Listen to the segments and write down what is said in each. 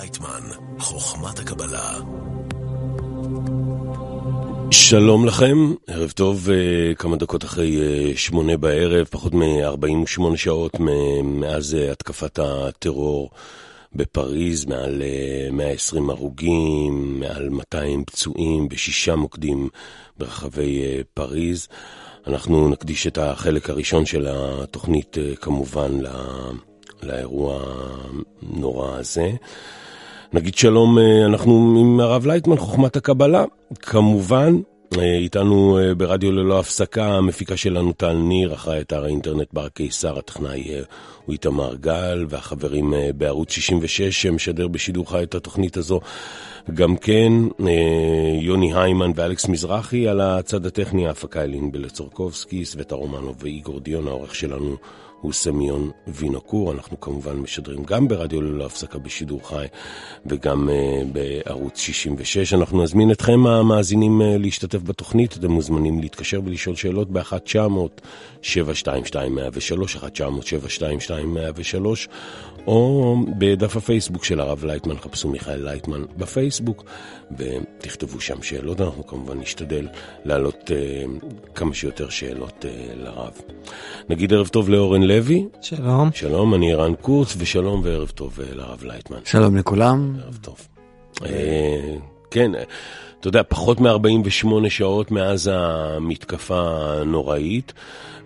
לייטמן, חוכמת הקבלה. שלום לכם, ערב טוב, אה, כמה דקות אחרי אה, שמונה בערב, פחות מ-48 שעות מאז אה, התקפת הטרור בפריז, מעל 120 הרוגים, מעל 200 פצועים בשישה מוקדים ברחבי פריז. אנחנו נקדיש את החלק הראשון של התוכנית כמובן לאירוע הנורא הזה. נגיד שלום, אה, אנחנו עם הרב לייטמן, חוכמת הקבלה, כמובן. אה, איתנו אה, ברדיו ללא הפסקה, המפיקה שלנו טל ניר, אחראי אתר האינטרנט בר קיסר, הטכנאי הוא איתמר גל, והחברים בערוץ 66 שמשדר בשידור חי את התוכנית הזו. גם כן, יוני היימן ואלכס מזרחי על הצד הטכני, ההפקה אלין בלצורקובסקי, סווטה רומנוב ואיגור דיון, העורך שלנו הוא סמיון וינוקור. אנחנו כמובן משדרים גם ברדיו ללא הפסקה בשידור חי וגם uh, בערוץ 66. אנחנו נזמין אתכם המאזינים uh, להשתתף בתוכנית. אתם מוזמנים להתקשר ולשאול שאלות ב-1-900-722-103, 1-900-722-103, או בדף הפייסבוק של הרב לייטמן, חפשו מיכאל לייטמן בפייסבוק, ותכתבו שם שאלות. אנחנו כמובן נשתדל להעלות uh, כמה שיותר שאלות uh, לרב. נגיד ערב טוב לאורן לוי. שלום. שלום, אני ערן קורץ, ושלום וערב טוב אה, לרב לייטמן. שלום לכולם. ערב טוב. אה, כן, אתה יודע, פחות מ-48 שעות מאז המתקפה הנוראית,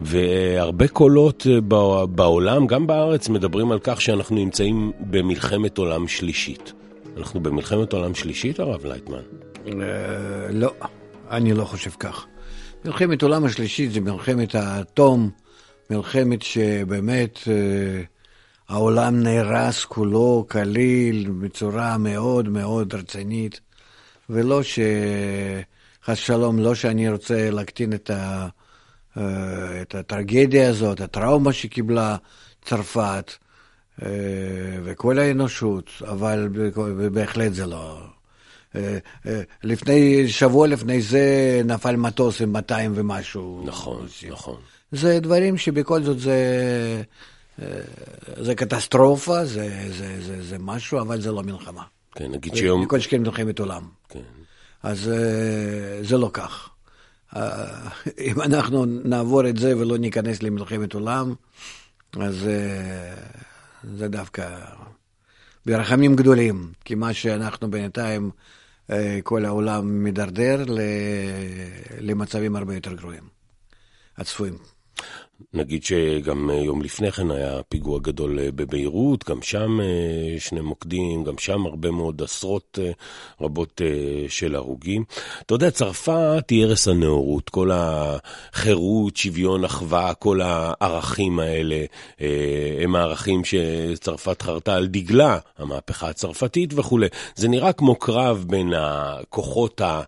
והרבה קולות אה, בעולם, גם בארץ, מדברים על כך שאנחנו נמצאים במלחמת עולם שלישית. אנחנו במלחמת עולם שלישית, הרב לייטמן? לא, אני לא חושב כך. מלחמת עולם השלישית זה מלחמת האטום. מלחמת שבאמת אה, העולם נהרס כולו כליל בצורה מאוד מאוד רצינית, ולא ש... חס שלום, לא שאני רוצה להקטין את, ה... אה, את הטרגדיה הזאת, הטראומה שקיבלה צרפת אה, וכל האנושות, אבל בהחלט זה לא... לפני, שבוע לפני זה נפל מטוס עם 200 ומשהו. נכון, נכון. זה דברים שבכל זאת זה, אה, זה קטסטרופה, זה, זה, זה, זה משהו, אבל זה לא מלחמה. כן, נגיד שיום... כל שכן מלחמת עולם. כן. אז אה, זה לא כך. אה, אם אנחנו נעבור את זה ולא ניכנס למלחמת עולם, אז זה דווקא ברחמים גדולים, כי מה שאנחנו בינתיים, כל העולם מידרדר למצבים הרבה יותר גרועים, הצפויים. נגיד שגם אה, יום לפני כן היה פיגוע גדול אה, בביירות, גם שם אה, שני מוקדים, גם שם הרבה מאוד עשרות רבות של הרוגים. אתה יודע, צרפת היא ערש הנאורות, כל החירות, שוויון, אחווה, כל הערכים האלה, הם הערכים שצרפת חרתה על דגלה, המהפכה הצרפתית וכולי. זה נראה כמו קרב בין הכוחות ה...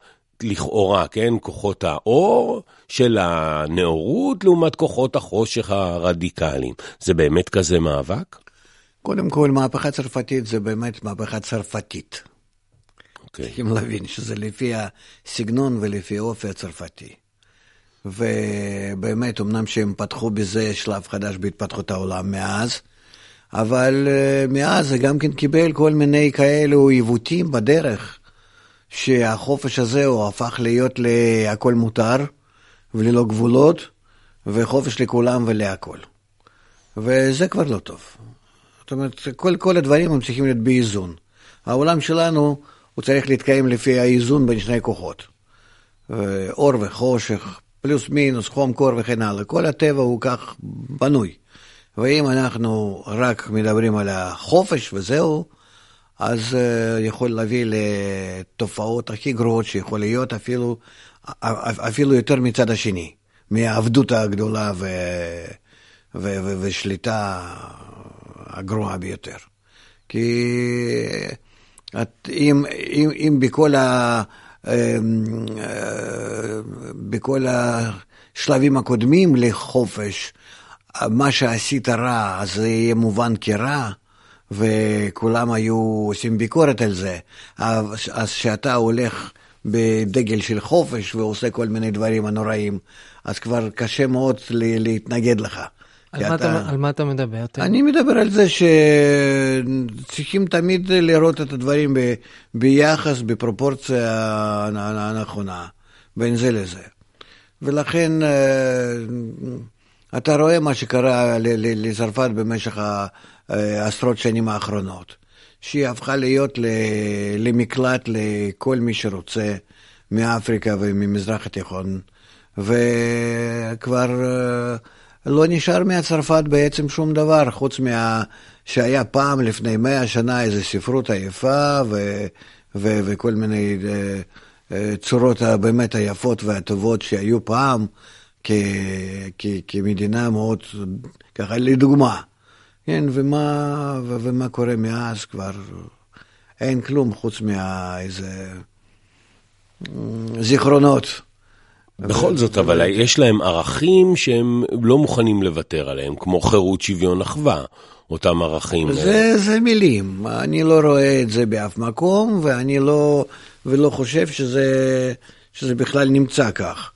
לכאורה, כן, כוחות האור של הנאורות לעומת כוחות החושך הרדיקליים. זה באמת כזה מאבק? קודם כל, מהפכה צרפתית זה באמת מהפכה צרפתית. אוקיי. צריכים להבין שזה לפי הסגנון ולפי האופי הצרפתי. ובאמת, אמנם שהם פתחו בזה שלב חדש בהתפתחות העולם מאז, אבל אה, מאז זה גם כן קיבל כל מיני כאלו עיוותים בדרך. שהחופש הזה הוא הפך להיות להכל מותר וללא גבולות, וחופש לכולם ולהכל. וזה כבר לא טוב. זאת אומרת, כל, כל הדברים הם צריכים להיות באיזון. העולם שלנו, הוא צריך להתקיים לפי האיזון בין שני כוחות. אור וחושך, פלוס מינוס, חום קור וכן הלאה. כל הטבע הוא כך בנוי. ואם אנחנו רק מדברים על החופש וזהו, אז uh, יכול להביא לתופעות הכי גרועות שיכול להיות, אפילו, אפילו יותר מצד השני, מהעבדות הגדולה ו, ו, ו, ושליטה הגרועה ביותר. כי את, אם, אם, אם בכל, ה, אמ, אה, בכל השלבים הקודמים לחופש, מה שעשית רע, אז זה יהיה מובן כרע, וכולם היו עושים ביקורת על זה. אז כשאתה הולך בדגל של חופש ועושה כל מיני דברים הנוראים, אז כבר קשה מאוד להתנגד לך. על מה, אתה, על מה אתה מדבר? אני מדבר על זה שצריכים תמיד לראות את הדברים ב, ביחס, בפרופורציה הנכונה, בין זה לזה. ולכן אה, אתה רואה מה שקרה לצרפת במשך העשרות שנים האחרונות, שהיא הפכה להיות למקלט לכל מי שרוצה מאפריקה וממזרח התיכון, וכבר אה, לא נשאר מהצרפת בעצם שום דבר, חוץ מה... שהיה פעם, לפני מאה שנה, איזו ספרות עייפה ו... ו... וכל מיני אה, אה, צורות באמת היפות והטובות שהיו פעם, כ... כ... כמדינה מאוד, ככה לדוגמה. כן, ומה. ומה קורה מאז כבר אין כלום חוץ מאיזה זיכרונות. בכל זאת, אבל יש להם ערכים שהם לא מוכנים לוותר עליהם, כמו חירות, שוויון, אחווה, אותם ערכים. זה, זה מילים, אני לא רואה את זה באף מקום, ואני לא, ולא חושב שזה, שזה בכלל נמצא כך.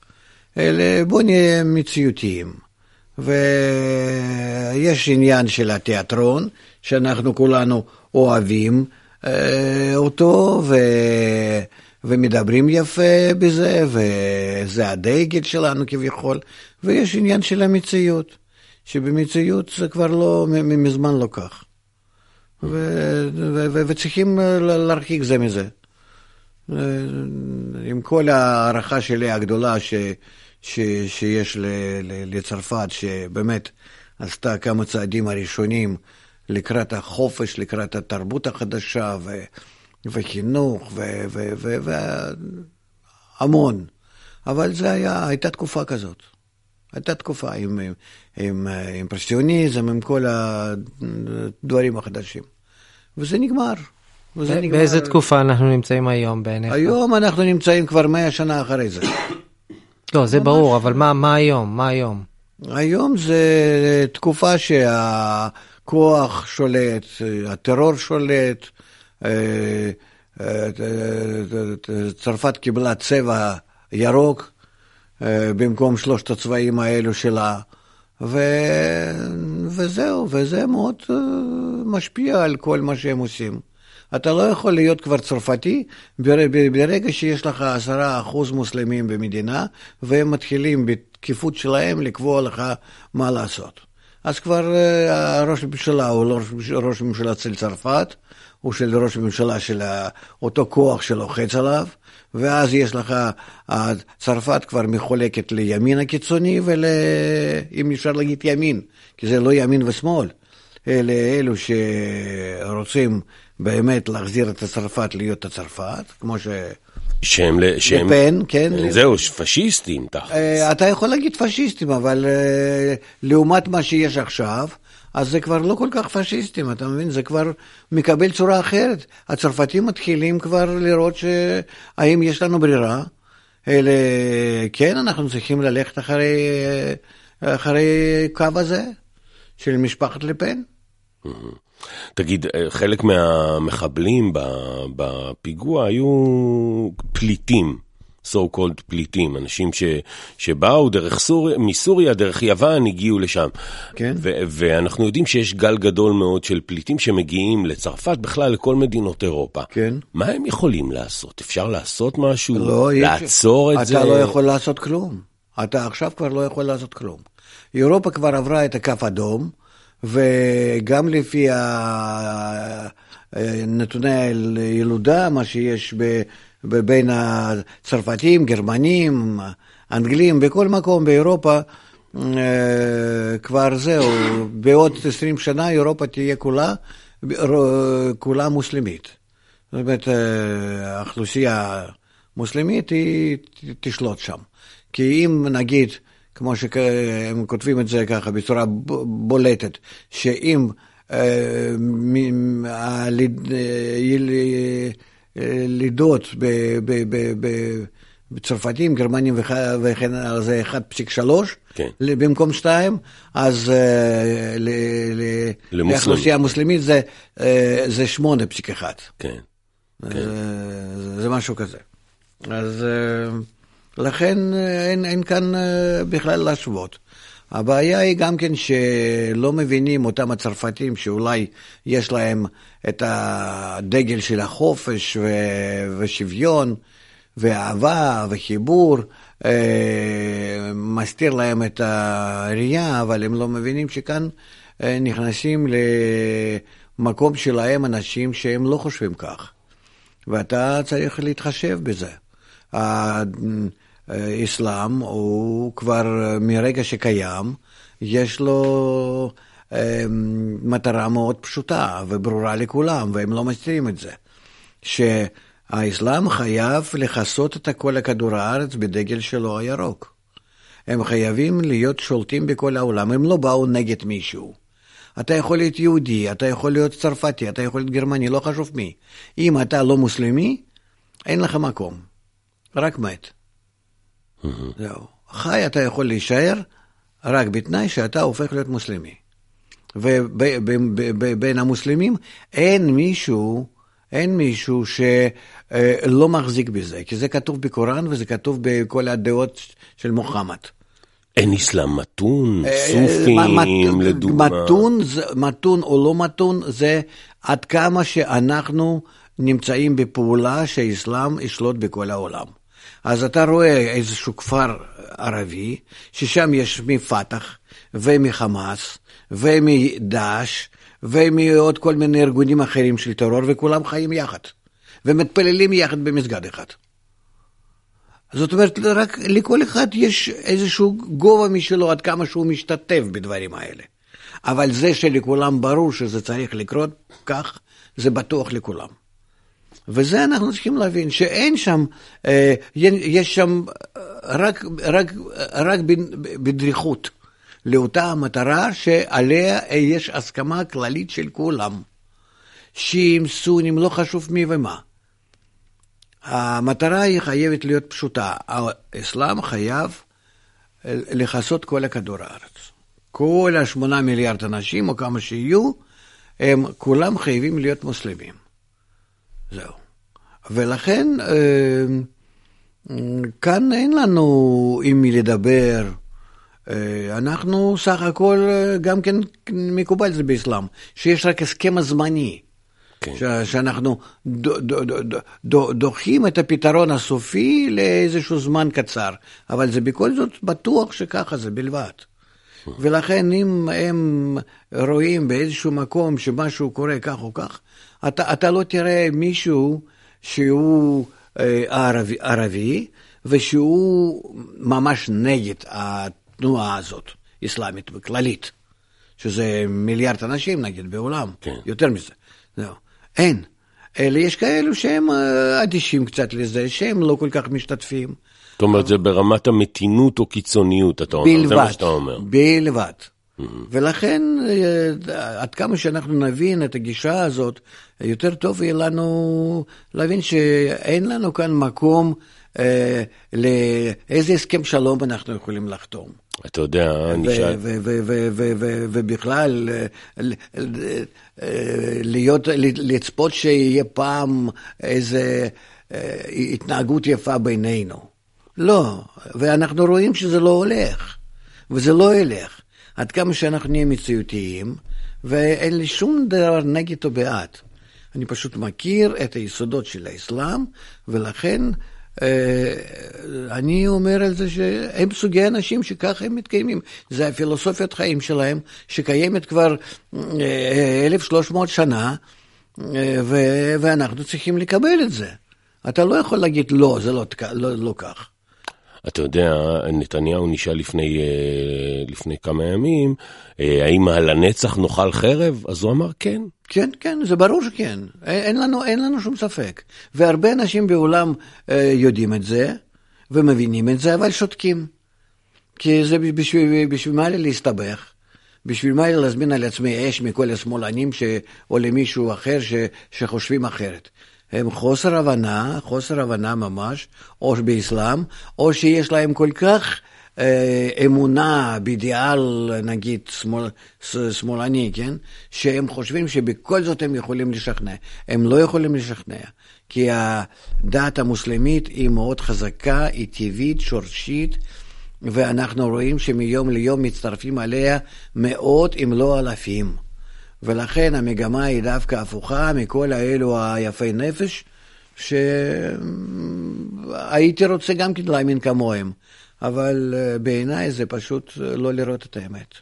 אלה, בואו נהיה מציאותיים. ויש עניין של התיאטרון, שאנחנו כולנו אוהבים אה, אותו, ו... ומדברים יפה בזה, וזה הדגל שלנו כביכול, ויש עניין של המציאות, שבמציאות זה כבר לא, מזמן לא כך. ו- ו- ו- וצריכים להרחיק זה מזה. עם כל ההערכה שלי הגדולה ש- ש- שיש ל- לצרפת, שבאמת עשתה כמה צעדים הראשונים לקראת החופש, לקראת התרבות החדשה, ו- וחינוך והמון. אבל זה היה, הייתה תקופה כזאת. הייתה תקופה עם, עם, עם עם פרסיוניזם, עם כל הדברים החדשים. וזה נגמר. וזה נגמר. באיזה תקופה אנחנו נמצאים היום בעיניך? היום אנחנו נמצאים כבר מאה שנה אחרי זה. לא, זה ברור, אבל מה, מה היום? מה היום? היום זה תקופה שהכוח שולט, הטרור שולט, אה, אה, צרפת קיבלה צבע ירוק אה, במקום שלושת הצבעים האלו שלה, ו... וזהו, וזה מאוד משפיע על כל מה שהם עושים. אתה לא יכול להיות כבר צרפתי ברגע שיש לך עשרה אחוז מוסלמים במדינה, והם מתחילים בתקיפות שלהם לקבוע לך מה לעשות. אז כבר ראש הממשלה הוא לא ראש ממשלה של צרפת, הוא של ראש הממשלה של אותו כוח שלוחץ עליו, ואז יש לך, צרפת כבר מחולקת לימין הקיצוני ול... אם אפשר להגיד ימין, כי זה לא ימין ושמאל, אלה אלו שרוצים באמת להחזיר את הצרפת להיות הצרפת, כמו ש... שהם, שהם, לפן, כן. זהו, פשיסטים תכלס. אה, אתה יכול להגיד פשיסטים, אבל אה, לעומת מה שיש עכשיו, אז זה כבר לא כל כך פשיסטים, אתה מבין? זה כבר מקבל צורה אחרת. הצרפתים מתחילים כבר לראות שהאם יש לנו ברירה, אלה, כן, אנחנו צריכים ללכת אחרי, אחרי קו הזה של משפחת לפן. תגיד, חלק מהמחבלים בפיגוע היו פליטים. so called פליטים, אנשים ש, שבאו דרך סוריה, מסוריה, דרך יוון, הגיעו לשם. כן. ו, ואנחנו יודעים שיש גל גדול מאוד של פליטים שמגיעים לצרפת, בכלל לכל מדינות אירופה. כן. מה הם יכולים לעשות? אפשר לעשות משהו? לא, לעצור יש... את אתה זה? אתה לא יכול לעשות כלום. אתה עכשיו כבר לא יכול לעשות כלום. אירופה כבר עברה את הקו אדום, וגם לפי נתוני הילודה, מה שיש. בין הצרפתים, גרמנים, אנגלים, בכל מקום באירופה, אה, כבר זהו, בעוד 20 שנה אירופה תהיה כולה, כולה מוסלמית. זאת אומרת, אה, האוכלוסייה המוסלמית היא תשלוט שם. כי אם נגיד, כמו שהם כותבים את זה ככה בצורה בולטת, שאם אה, לידות בצרפתים, גרמנים וכן הלאה זה 1.3 כן. במקום 2, אז אה, לאוכלוסייה המוסלמית זה, אה, זה 8.1. כן. כן. זה, זה משהו כזה. אז אה, לכן אין, אין כאן בכלל להשוות. הבעיה היא גם כן שלא מבינים אותם הצרפתים שאולי יש להם את הדגל של החופש ו- ושוויון ואהבה וחיבור, אה, מסתיר להם את הראייה, אבל הם לא מבינים שכאן אה, נכנסים למקום שלהם אנשים שהם לא חושבים כך, ואתה צריך להתחשב בזה. האסלאם הוא כבר מרגע שקיים, יש לו אה, מטרה מאוד פשוטה וברורה לכולם, והם לא מסתירים את זה. שהאסלאם חייב לכסות את כל הכדור הארץ בדגל שלו הירוק. הם חייבים להיות שולטים בכל העולם, הם לא באו נגד מישהו. אתה יכול להיות יהודי, אתה יכול להיות צרפתי, אתה יכול להיות גרמני, לא חשוב מי. אם אתה לא מוסלמי, אין לך מקום, רק מת. זהו. חי אתה יכול להישאר רק בתנאי שאתה הופך להיות מוסלמי. ובין המוסלמים אין מישהו, אין מישהו שלא מחזיק בזה, כי זה כתוב בקוראן וזה כתוב בכל הדעות של מוחמד. אין אסלאם מתון, סופים, לדוגמה. מתון, מתון או לא מתון, זה עד כמה שאנחנו נמצאים בפעולה שהאסלאם ישלוט בכל העולם. אז אתה רואה איזשהו כפר ערבי, ששם יש מפתח ומחמאס ומדאעש ומעוד כל מיני ארגונים אחרים של טרור, וכולם חיים יחד, ומתפללים יחד במסגד אחד. זאת אומרת, רק לכל אחד יש איזשהו גובה משלו עד כמה שהוא משתתף בדברים האלה. אבל זה שלכולם ברור שזה צריך לקרות כך, זה בטוח לכולם. וזה אנחנו צריכים להבין, שאין שם, אה, יש שם רק, רק, רק בדריכות לאותה המטרה שעליה יש הסכמה כללית של כולם. שיעים, סונים, לא חשוב מי ומה. המטרה היא חייבת להיות פשוטה. האסלאם חייב לכסות כל הכדור הארץ. כל השמונה מיליארד אנשים, או כמה שיהיו, הם כולם חייבים להיות מוסלמים. זהו. ולכן אה, כאן אין לנו עם מי לדבר. אה, אנחנו סך הכל, אה, גם כן מקובל זה באסלאם, שיש רק הסכם הזמני. כן. שאנחנו דוחים את הפתרון הסופי לאיזשהו זמן קצר, אבל זה בכל זאת בטוח שככה זה בלבד. ולכן אם הם רואים באיזשהו מקום שמשהו קורה כך או כך, אתה, אתה לא תראה מישהו שהוא אה, ערבי, ערבי ושהוא ממש נגד התנועה הזאת, אסלאמית וכללית, שזה מיליארד אנשים נגיד בעולם, כן. יותר מזה. זהו. אין. אלא יש כאלו שהם אה, אדישים קצת לזה, שהם לא כל כך משתתפים. זאת אומרת, זה ברמת המתינות או קיצוניות, אתה אומר, בלבד, זה מה שאתה אומר. בלבד. ולכן, אה, עד כמה שאנחנו נבין את הגישה הזאת, יותר טוב יהיה לנו להבין שאין לנו כאן מקום אה, לאיזה הסכם שלום אנחנו יכולים לחתום. אתה יודע, אני שאל... ובכלל, להיות, לצפות שיהיה פעם איזה אה, התנהגות יפה בינינו. לא, ואנחנו רואים שזה לא הולך, וזה לא ילך. עד כמה שאנחנו נהיה מציאותיים, ואין לי שום דבר נגד או בעד. אני פשוט מכיר את היסודות של האסלאם, ולכן אה, אני אומר על זה שהם סוגי אנשים שככה הם מתקיימים. זה הפילוסופיית חיים שלהם, שקיימת כבר 1,300 אה, שנה, אה, ואנחנו צריכים לקבל את זה. אתה לא יכול להגיד לא, זה לא, לא, לא כך. אתה יודע, נתניהו נשאל לפני, לפני כמה ימים, האם על הנצח נאכל חרב? אז הוא אמר כן. כן, כן, זה ברור שכן, אין לנו, אין לנו שום ספק. והרבה אנשים בעולם אה, יודעים את זה, ומבינים את זה, אבל שותקים. כי זה בשביל, בשביל מה לי להסתבך? בשביל מה לי להזמין על עצמי אש מכל השמאלנים ש... או למישהו אחר ש... שחושבים אחרת? הם חוסר הבנה, חוסר הבנה ממש, או באסלאם, או שיש להם כל כך אה, אמונה באידיאל, נגיד, שמאל, שמאלני, כן? שהם חושבים שבכל זאת הם יכולים לשכנע. הם לא יכולים לשכנע, כי הדת המוסלמית היא מאוד חזקה, היא טבעית, שורשית, ואנחנו רואים שמיום ליום מצטרפים עליה מאות אם לא אלפים. ולכן המגמה היא דווקא הפוכה מכל האלו היפי נפש, שהייתי רוצה גם כן להאמין כמוהם, אבל אה, בעיניי זה פשוט לא לראות את האמת.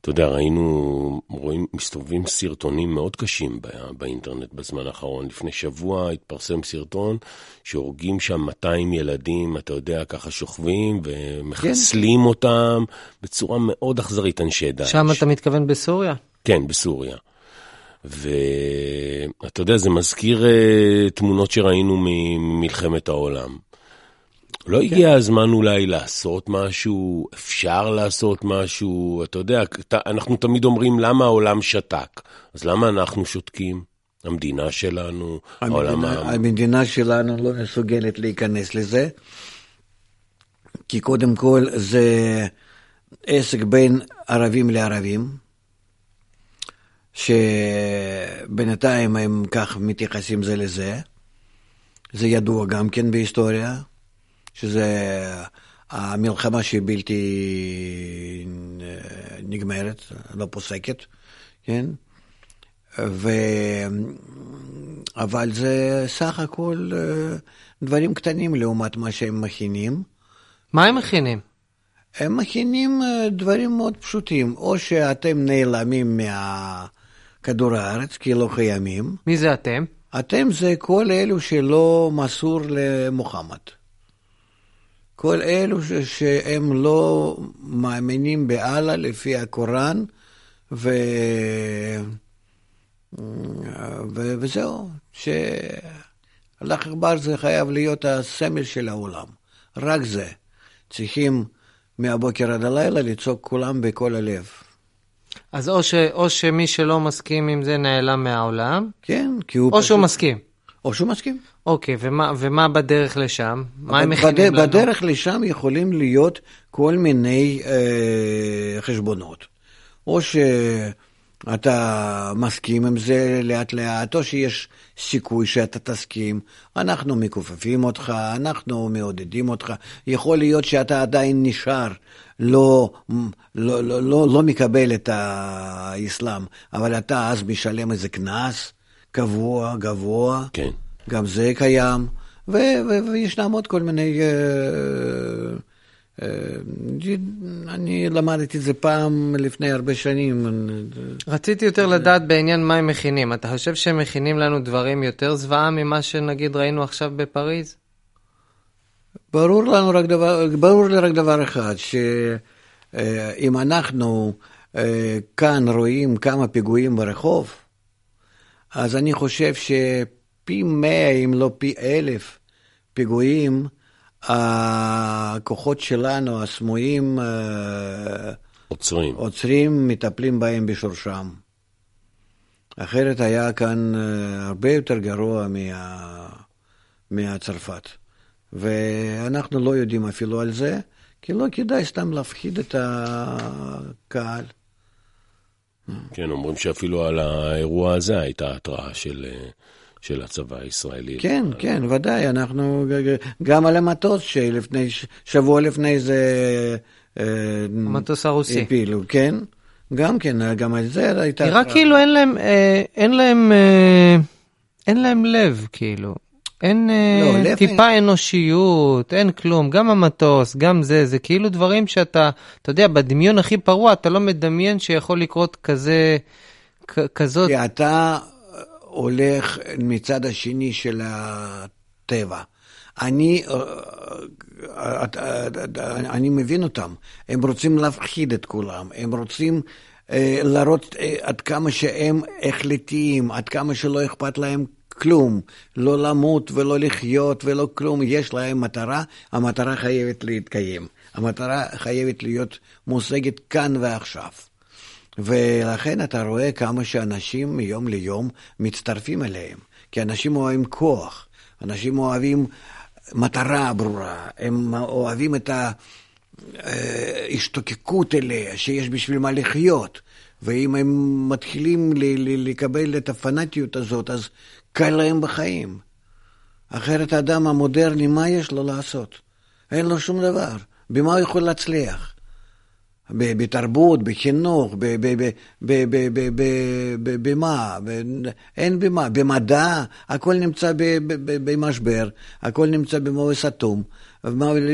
אתה יודע, ראינו, רואים, מסתובבים סרטונים מאוד קשים באינטרנט בזמן האחרון. לפני שבוע התפרסם סרטון שהורגים שם 200 ילדים, אתה יודע, ככה שוכבים ומחסלים כן. אותם בצורה מאוד אכזרית, אנשי דאעש. שם אתה מתכוון בסוריה? כן, בסוריה. ואתה יודע, זה מזכיר uh, תמונות שראינו ממלחמת העולם. לא הגיע הזמן אולי לעשות משהו, אפשר לעשות משהו, אתה יודע, אנחנו תמיד אומרים למה העולם שתק, אז למה אנחנו שותקים? המדינה שלנו, העולם... המדינה, המדינה שלנו לא מסוגלת להיכנס לזה, כי קודם כל זה עסק בין ערבים לערבים, שבינתיים הם כך מתייחסים זה לזה, זה ידוע גם כן בהיסטוריה. שזה המלחמה שהיא בלתי נגמרת, לא פוסקת, כן? ו... אבל זה סך הכל אה, דברים קטנים לעומת מה שהם מכינים. מה הם מכינים? הם מכינים אה, דברים מאוד פשוטים, או שאתם נעלמים מכדור הארץ כי לא קיימים. מי זה אתם? אתם זה כל אלו שלא מסור למוחמד. כל אלו ש- שהם לא מאמינים באללה לפי הקוראן, ו... ו... וזהו, שהלך אכבר זה חייב להיות הסמל של העולם, רק זה. צריכים מהבוקר עד הלילה לצעוק כולם בכל הלב. אז או, ש, או שמי שלא מסכים עם זה נעלם מהעולם, כן, כי הוא או פשוט... שהוא מסכים. או שהוא מסכים. אוקיי, ומה, ומה בדרך לשם? מה הם מכינים בד... לנו? בדרך לשם יכולים להיות כל מיני אה, חשבונות. או שאתה מסכים עם זה לאט לאט, או שיש סיכוי שאתה תסכים. אנחנו מכופפים אותך, אנחנו מעודדים אותך. יכול להיות שאתה עדיין נשאר, לא, לא, לא, לא, לא מקבל את האסלאם, אבל אתה אז משלם איזה קנס. קבוע, גבוה, כן. גם זה קיים, ו- ו- וישנם עוד כל מיני... Uh, uh, אני למדתי את זה פעם לפני הרבה שנים. רציתי יותר לדעת בעניין מה הם מכינים. אתה חושב שהם מכינים לנו דברים יותר זוועה ממה שנגיד ראינו עכשיו בפריז? ברור לנו רק דבר, ברור לי רק דבר אחד, שאם uh, אנחנו uh, כאן רואים כמה פיגועים ברחוב, אז אני חושב שפי מאה, אם לא פי אלף, פיגועים, הכוחות שלנו, הסמויים, עוצרים. עוצרים, מטפלים בהם בשורשם. אחרת היה כאן הרבה יותר גרוע מה... מהצרפת. ואנחנו לא יודעים אפילו על זה, כי לא כדאי סתם להפחיד את הקהל. כן, אומרים שאפילו על האירוע הזה הייתה התראה של, של הצבא הישראלי. כן, כן, ודאי, אנחנו גם על המטוס שלפני, שבוע לפני זה... המטוס הרוסי. הפילו, כן, גם כן, גם על זה הייתה... נראה כאילו אין להם, אין להם, אין להם לב, כאילו. אין לא, טיפה אין... אנושיות, אין כלום, גם המטוס, גם זה, זה כאילו דברים שאתה, אתה יודע, בדמיון הכי פרוע, אתה לא מדמיין שיכול לקרות כזה, כ- כזאת... כי אתה הולך מצד השני של הטבע. אני, אני מבין אותם, הם רוצים להפחיד את כולם, הם רוצים להראות עד כמה שהם החלטיים, עד כמה שלא אכפת להם כלום, לא למות ולא לחיות ולא כלום, יש להם מטרה, המטרה חייבת להתקיים. המטרה חייבת להיות מושגת כאן ועכשיו. ולכן אתה רואה כמה שאנשים מיום ליום מצטרפים אליהם, כי אנשים אוהבים כוח, אנשים אוהבים מטרה ברורה, הם אוהבים את ההשתוקקות אליה, שיש בשביל מה לחיות. ואם הם מתחילים לקבל את הפנאטיות הזאת, אז קל להם בחיים. אחרת האדם המודרני, מה יש לו לעשות? אין לו שום דבר. במה הוא יכול להצליח? בתרבות, בחינוך, במה, אין במה, במדע, הכל נמצא במשבר, הכל נמצא במאוס אטום.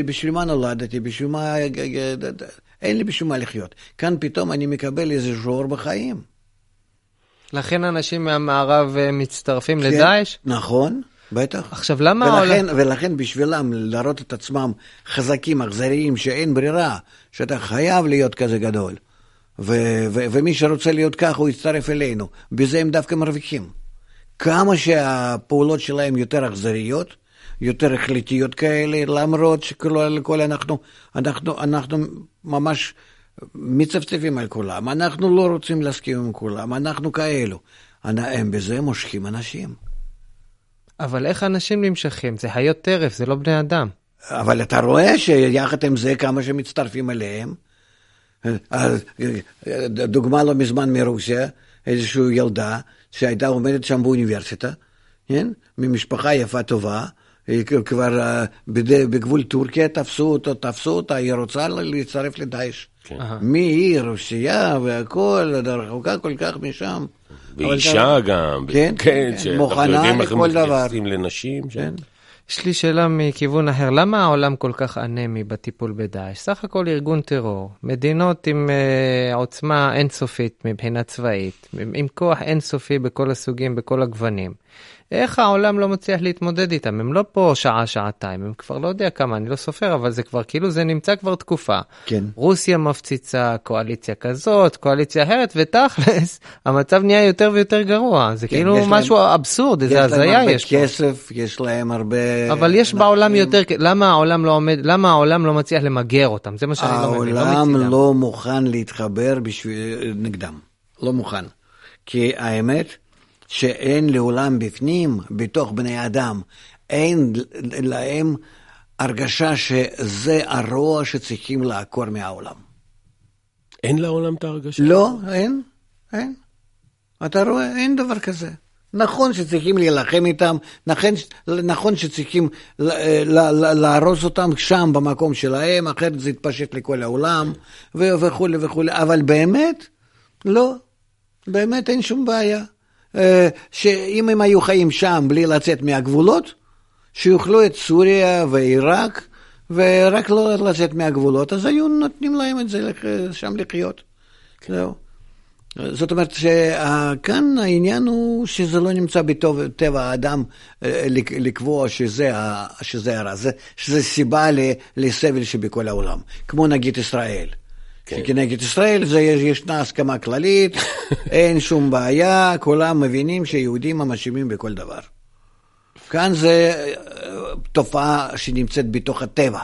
בשביל מה נולדתי, בשביל מה, אין לי בשביל מה לחיות. כאן פתאום אני מקבל איזה אור בחיים. לכן אנשים מהמערב אה, מצטרפים כן, לדאעש? נכון. בטח. עכשיו, למה... ולכן, העולם... ולכן בשבילם להראות את עצמם חזקים, אכזריים, שאין ברירה, שאתה חייב להיות כזה גדול. ו- ו- ומי שרוצה להיות ככה, הוא יצטרף אלינו. בזה הם דווקא מרוויחים. כמה שהפעולות שלהם יותר אכזריות, יותר החלטיות כאלה, למרות שכל אנחנו, אנחנו, אנחנו ממש מצפצפים על כולם. אנחנו לא רוצים להסכים עם כולם, אנחנו כאלו. הם בזה מושכים אנשים. אבל איך אנשים נמשכים? זה חיות טרף, זה לא בני אדם. אבל אתה רואה שיחד עם זה כמה שמצטרפים אליהם. דוגמה לא מזמן מרוסיה, איזושהי ילדה שהייתה עומדת שם באוניברסיטה, כן? ממשפחה יפה טובה, כבר אה, בגבול טורקיה תפסו אותו, תפסו אותה, היא רוצה להצטרף לדאעש. כן. מעיר, רוסיה והכל, רחוקה כל כך משם. ואישה גם, כן, כן, כן מוכנה לכל דבר. מתייחסים לנשים. כן. יש לי שאלה מכיוון אחר, למה העולם כל כך אנמי בטיפול בדאעש? סך הכל ארגון טרור, מדינות עם uh, עוצמה אינסופית מבחינה צבאית, עם, עם כוח אינסופי בכל הסוגים, בכל הגוונים. איך העולם לא מצליח להתמודד איתם? הם לא פה שעה, שעתיים, הם כבר לא יודע כמה, אני לא סופר, אבל זה כבר כאילו זה נמצא כבר תקופה. כן. רוסיה מפציצה, קואליציה כזאת, קואליציה אחרת, ותכלס, המצב נהיה יותר ויותר גרוע. זה כן, כאילו משהו להם, אבסורד, איזה הזיה יש פה. יש להם הרבה כסף, יש להם הרבה... אבל יש בעולם יותר, למה העולם לא עומד, למה העולם לא מצליח למגר אותם? זה מה שאני לא מבין, לא העולם לא מוכן להתחבר בשביל, נגדם, לא מוכן. כי האמת, שאין לעולם בפנים, בתוך בני אדם, אין להם הרגשה שזה הרוע שצריכים לעקור מהעולם. אין לעולם את ההרגשה? לא, אין, אין. אתה רואה, אין דבר כזה. נכון שצריכים להילחם איתם, נכון, נכון שצריכים להרוס אותם שם במקום שלהם, אחרת זה יתפשט לכל העולם וכולי וכולי, אבל באמת, לא, באמת אין שום בעיה. אה, שאם הם היו חיים שם בלי לצאת מהגבולות, שיאכלו את סוריה ועיראק, ורק לא לצאת מהגבולות, אז היו נותנים להם את זה שם לחיות. זהו. זאת אומרת שכאן העניין הוא שזה לא נמצא בטבע האדם אה, לקבוע שזה, שזה הרע, שזה סיבה לסבל שבכל העולם, כמו נגיד ישראל. כן. כנגד ישראל זה, ישנה הסכמה כללית, אין שום בעיה, כולם מבינים שיהודים הם אשמים בכל דבר. כאן זה אה, תופעה שנמצאת בתוך הטבע.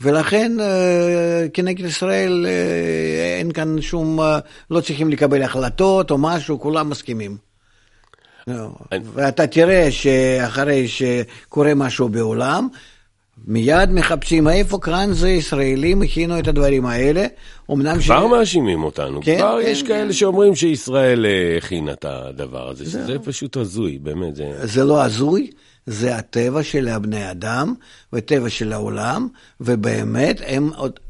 ולכן אה, כנגד ישראל אה, אין כאן שום, לא צריכים לקבל החלטות או משהו, כולם מסכימים. ואתה תראה שאחרי שקורה משהו בעולם, מיד מחפשים איפה כאן זה ישראלים הכינו את הדברים האלה. אמנם כבר ש... מאשימים אותנו, כן, כבר כן, יש כן. כאלה שאומרים שישראל אה, הכינה את הדבר הזה, זה, זה פשוט הזוי, באמת. זה... זה לא הזוי, זה הטבע של הבני אדם וטבע של העולם, ובאמת הם עוד,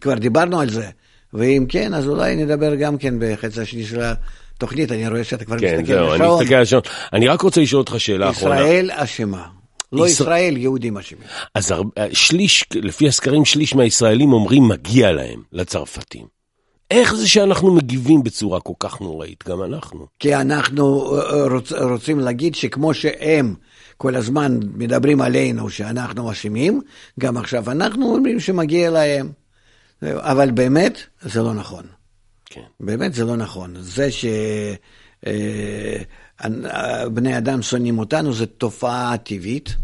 כבר דיברנו על זה, ואם כן, אז אולי נדבר גם כן בחצי השני של התוכנית, אני רואה שאתה כבר כן, מסתכל על השעון. כן, זהו, אני מסתכל על השעון. אני רק רוצה לשאול אותך שאלה אחרונה. ישראל אשמה. לא ישראל, יהודים אשמים. אז שליש, לפי הסקרים, שליש מהישראלים אומרים מגיע להם, לצרפתים. איך זה שאנחנו מגיבים בצורה כל כך נוראית, גם אנחנו? כי אנחנו אה, אה, רוצ, רוצים להגיד שכמו שהם כל הזמן מדברים עלינו שאנחנו אשמים, גם עכשיו אנחנו אומרים שמגיע להם. אבל באמת, זה לא נכון. כן. באמת זה לא נכון. זה שבני אה, אדם שונאים אותנו זה תופעה טבעית.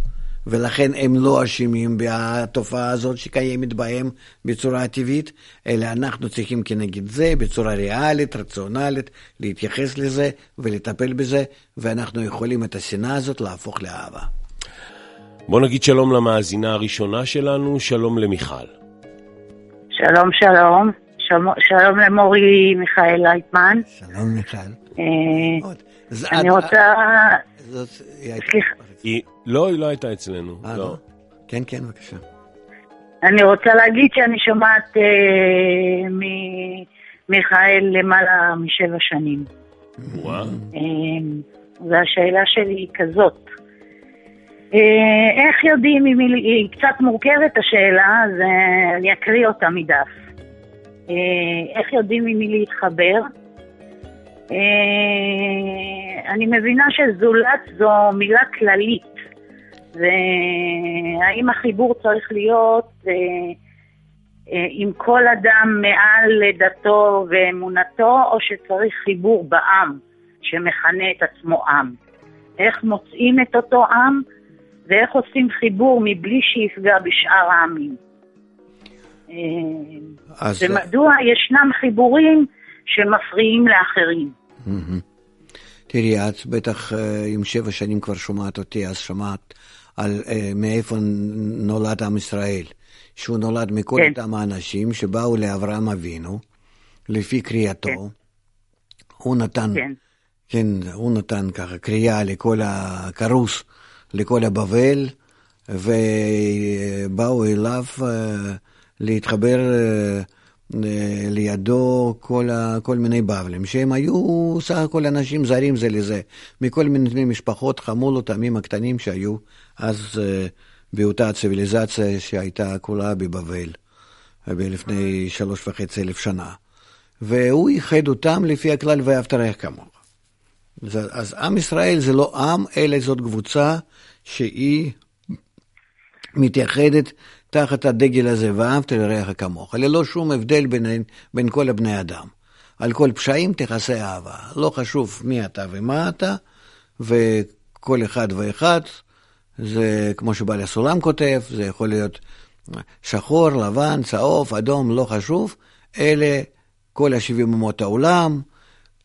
ולכן הם לא אשמים בתופעה הזאת שקיימת בהם בצורה טבעית, אלא אנחנו צריכים כנגד זה בצורה ריאלית, רציונלית, להתייחס לזה ולטפל בזה, ואנחנו יכולים את השנאה הזאת להפוך לאהבה. בוא נגיד שלום למאזינה הראשונה שלנו, שלום למיכל. שלום, שלום. שלום למורי מיכאל לייטמן. שלום מיכל. אה, אני רוצה... סליחה. לא, היא לא הייתה אצלנו. 아, לא. לא. כן, כן, בבקשה. אני רוצה להגיד שאני שומעת אה, ממיכאל למעלה משבע שנים. וואו. אה, והשאלה שלי היא כזאת. אה, איך יודעים אם היא, קצת מורכבת השאלה, אז אה, אני אקריא אותה מדף. אה, איך יודעים עם מי להתחבר? אה, אני מבינה שזולת זו מילה כללית. והאם החיבור צריך להיות אה, אה, עם כל אדם מעל דתו ואמונתו, או שצריך חיבור בעם שמכנה את עצמו עם. איך מוצאים את אותו עם, ואיך עושים חיבור מבלי שיפגע בשאר העמים. אז... ומדוע ישנם חיבורים שמפריעים לאחרים. תראי, את בטח עם שבע שנים כבר שומעת אותי, אז שמעת על אה, מאיפה נולד עם ישראל, שהוא נולד מכל כן. אותם האנשים שבאו לאברהם אבינו, לפי קריאתו. כן. הוא נתן, כן. כן, הוא נתן ככה קריאה לכל הכרוס, לכל הבבל, ובאו אליו אה, להתחבר אה, לידו כל, ה, כל מיני בבלים, שהם היו סך הכל אנשים זרים זה לזה, מכל מיני משפחות, חמולות, עמים הקטנים שהיו אז uh, באותה ציוויליזציה שהייתה כולה בבבל, לפני שלוש וחצי אלף שנה. והוא איחד אותם לפי הכלל ואהבת רעך כמוך. אז עם ישראל זה לא עם, אלא זאת קבוצה שהיא מתייחדת תחת הדגל הזה, ואהבת לרעך כמוך, ללא שום הבדל בין, בין כל הבני אדם. על כל פשעים תכסה אהבה. לא חשוב מי אתה ומה אתה, וכל אחד ואחד, זה כמו שבעל הסולם כותב, זה יכול להיות שחור, לבן, צהוב, אדום, לא חשוב. אלה כל השבעים אומות העולם,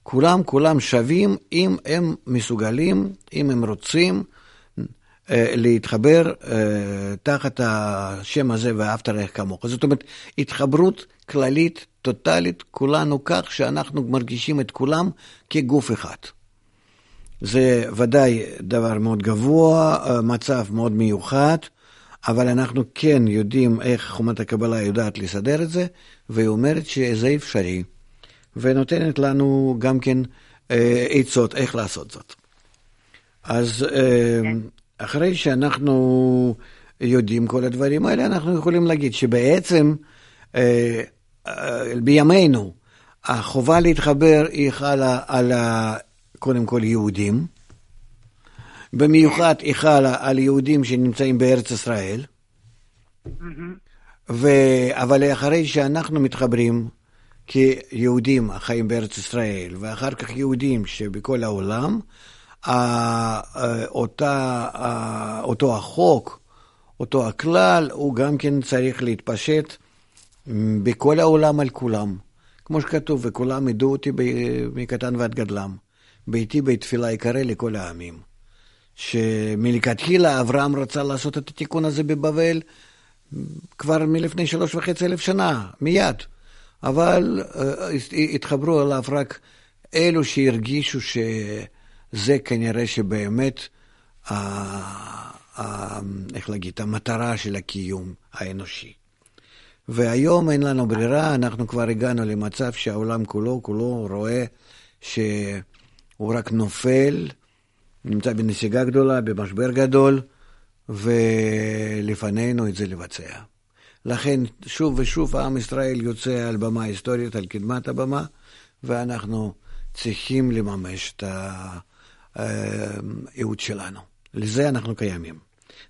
כולם כולם שווים אם הם מסוגלים, אם הם רוצים להתחבר אה, תחת השם הזה ואהבת רעך כמוך. זאת אומרת, התחברות כללית, טוטאלית, כולנו כך שאנחנו מרגישים את כולם כגוף אחד. זה ודאי דבר מאוד גבוה, אה, מצב מאוד מיוחד, אבל אנחנו כן יודעים איך חומת הקבלה יודעת לסדר את זה, והיא אומרת שזה אפשרי, ונותנת לנו גם כן עצות איך לעשות זאת. אז כן. אחרי שאנחנו יודעים כל הדברים האלה, אנחנו יכולים להגיד שבעצם אה, אה, בימינו החובה להתחבר היא חלה על קודם כל יהודים, במיוחד היא חלה על יהודים שנמצאים בארץ ישראל, ו... אבל אחרי שאנחנו מתחברים כיהודים החיים בארץ ישראל, ואחר כך יהודים שבכל העולם, אותה, אותו החוק, אותו הכלל, הוא גם כן צריך להתפשט בכל העולם על כולם. כמו שכתוב, וכולם ידעו אותי מקטן ועד גדלם. ביתי בית תפילה יקרא לכל העמים. שמלכתחילה אברהם רצה לעשות את התיקון הזה בבבל כבר מלפני שלוש וחצי אלף שנה, מיד. אבל uh, התחברו אליו רק אלו שהרגישו ש... זה כנראה שבאמת, ה, ה, איך להגיד, המטרה של הקיום האנושי. והיום אין לנו ברירה, אנחנו כבר הגענו למצב שהעולם כולו, כולו רואה שהוא רק נופל, נמצא בנסיגה גדולה, במשבר גדול, ולפנינו את זה לבצע. לכן שוב ושוב עם ישראל יוצא על במה היסטורית, על קדמת הבמה, ואנחנו צריכים לממש את ה... הייעוד שלנו. לזה אנחנו קיימים.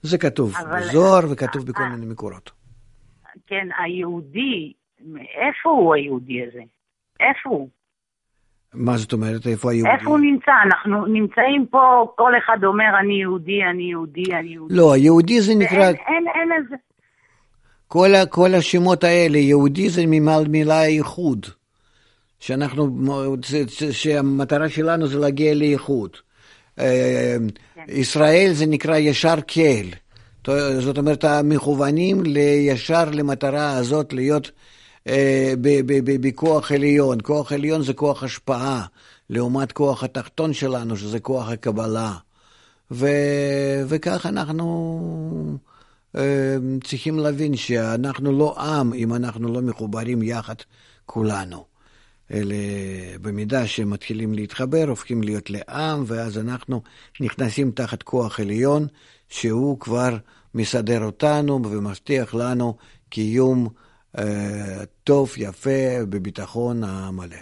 זה כתוב. בזוהר וכתוב בכל מיני מקורות. כן, היהודי, איפה הוא היהודי הזה? איפה הוא? מה זאת אומרת? איפה היהודי? איפה הוא נמצא? אנחנו נמצאים פה, כל אחד אומר, אני יהודי, אני יהודי, אני יהודי. לא, היהודי זה נקרא... אין, אין, אין איזה... כל, כל השמות האלה, יהודי זה מילה ייחוד. שאנחנו, שהמטרה שלנו זה להגיע לייחוד. כן. ישראל זה נקרא ישר קהל. זאת אומרת, המכוונים לישר למטרה הזאת להיות אה, בכוח עליון. כוח עליון זה כוח השפעה, לעומת כוח התחתון שלנו, שזה כוח הקבלה. ו, וכך אנחנו צריכים להבין שאנחנו לא עם אם אנחנו לא מחוברים יחד כולנו. אלה, במידה שמתחילים להתחבר, הופכים להיות לעם, ואז אנחנו נכנסים תחת כוח עליון, שהוא כבר מסדר אותנו ומבטיח לנו קיום אה, טוב, יפה, בביטחון המלא.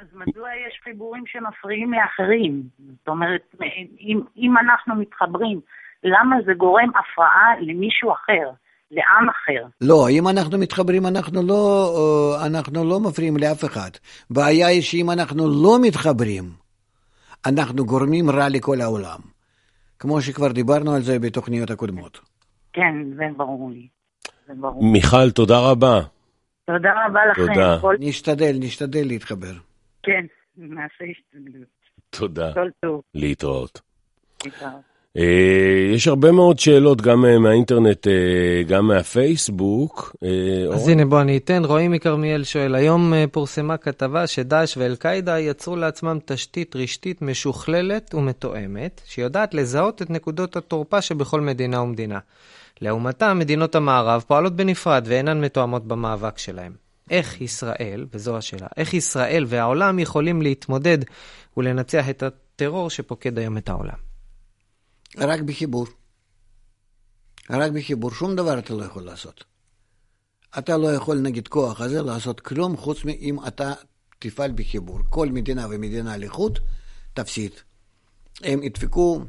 אז מדוע יש חיבורים שמפריעים לאחרים? זאת אומרת, אם, אם אנחנו מתחברים, למה זה גורם הפרעה למישהו אחר? לעם אחר. לא, אם אנחנו מתחברים, אנחנו לא, אה, אנחנו לא מפריעים לאף אחד. בעיה היא שאם אנחנו לא מתחברים, אנחנו גורמים רע לכל העולם. כמו שכבר דיברנו על זה בתוכניות הקודמות. כן, זה ברור לי. זה ברור. מיכל, תודה רבה. תודה רבה לכם. תודה. כל... נשתדל, נשתדל להתחבר. כן, נעשה השתדלות. תודה. כל טוב. להתראות. להתראות. אה, יש הרבה מאוד שאלות גם אה, מהאינטרנט, אה, גם מהפייסבוק. אז הנה בוא אני אתן, רועי מכרמיאל שואל, היום פורסמה כתבה שדאעש ואל-קאעידה יצרו לעצמם תשתית רשתית משוכללת ומתואמת, שיודעת לזהות את נקודות התורפה שבכל מדינה ומדינה. לעומתה, מדינות המערב פועלות בנפרד ואינן מתואמות במאבק שלהם. איך ישראל, וזו השאלה, איך ישראל והעולם יכולים להתמודד ולנצח את הטרור שפוקד היום את העולם? רק בחיבור. רק בחיבור, שום דבר אתה לא יכול לעשות. אתה לא יכול נגד כוח הזה לעשות כלום חוץ מאם אתה תפעל בחיבור. כל מדינה ומדינה לחוד תפסיד. הם ידפקו,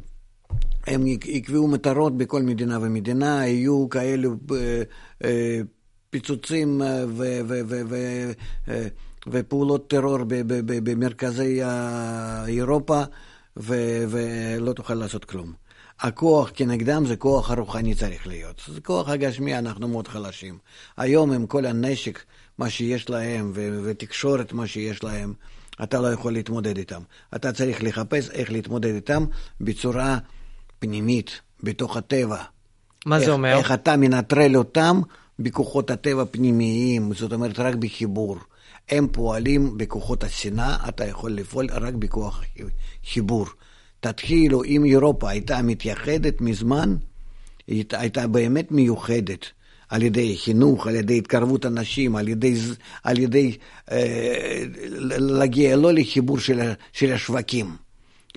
הם יקבעו מטרות בכל מדינה ומדינה, יהיו כאלו אה, אה, פיצוצים אה, ו- ו- ו- ופעולות טרור במרכזי אירופה, ולא תוכל לעשות כלום. הכוח כנגדם זה כוח הרוחני צריך להיות. זה כוח הגשמי, אנחנו מאוד חלשים. היום עם כל הנשק, מה שיש להם, ו- ותקשורת, מה שיש להם, אתה לא יכול להתמודד איתם. אתה צריך לחפש איך להתמודד איתם בצורה פנימית, בתוך הטבע. מה איך, זה אומר? איך אתה מנטרל אותם בכוחות הטבע פנימיים, זאת אומרת רק בחיבור. הם פועלים בכוחות השנאה, אתה יכול לפעול רק בכוח חיבור. תתחילו, אם אירופה הייתה מתייחדת מזמן, היא הייתה באמת מיוחדת. על ידי חינוך, על ידי התקרבות אנשים, על ידי, על ידי אה, להגיע לא לחיבור של, של השווקים,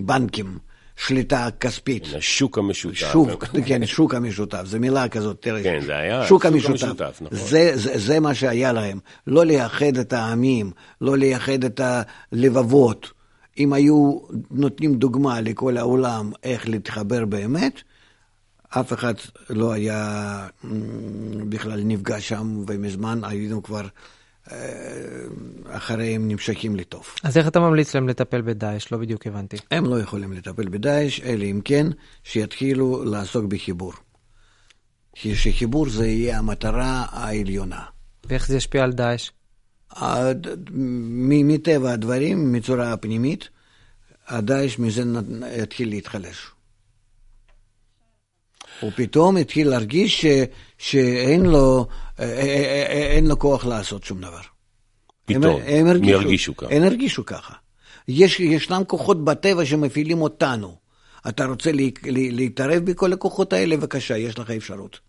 בנקים, שליטה כספית. השוק המשותף. שוק, כן, שוק המשותף, זו מילה כזאת, תראה. כן, זה היה שוק המשותף. המשותף נכון. זה, זה, זה מה שהיה להם. לא לייחד את העמים, לא לייחד את הלבבות. אם היו נותנים דוגמה לכל העולם איך להתחבר באמת, אף אחד לא היה בכלל נפגע שם, ומזמן היינו כבר אה, אחריהם נמשכים לטוב. אז איך אתה ממליץ להם לטפל בדאעש? לא בדיוק הבנתי. הם לא יכולים לטפל בדאעש, אלא אם כן שיתחילו לעסוק בחיבור. שחיבור זה יהיה המטרה העליונה. ואיך זה ישפיע על דאעש? מטבע הדברים, מצורה פנימית, הדאעש מזה יתחיל להתחלש. הוא פתאום התחיל להרגיש ש, שאין לו, אה, אה, אה, אין לו כוח לעשות שום דבר. פתאום, הם, הם הרגישו, ירגישו ככה. הם הרגישו ככה. יש, ישנם כוחות בטבע שמפעילים אותנו. אתה רוצה לה, לה, להתערב בכל הכוחות האלה? בבקשה, יש לך אפשרות.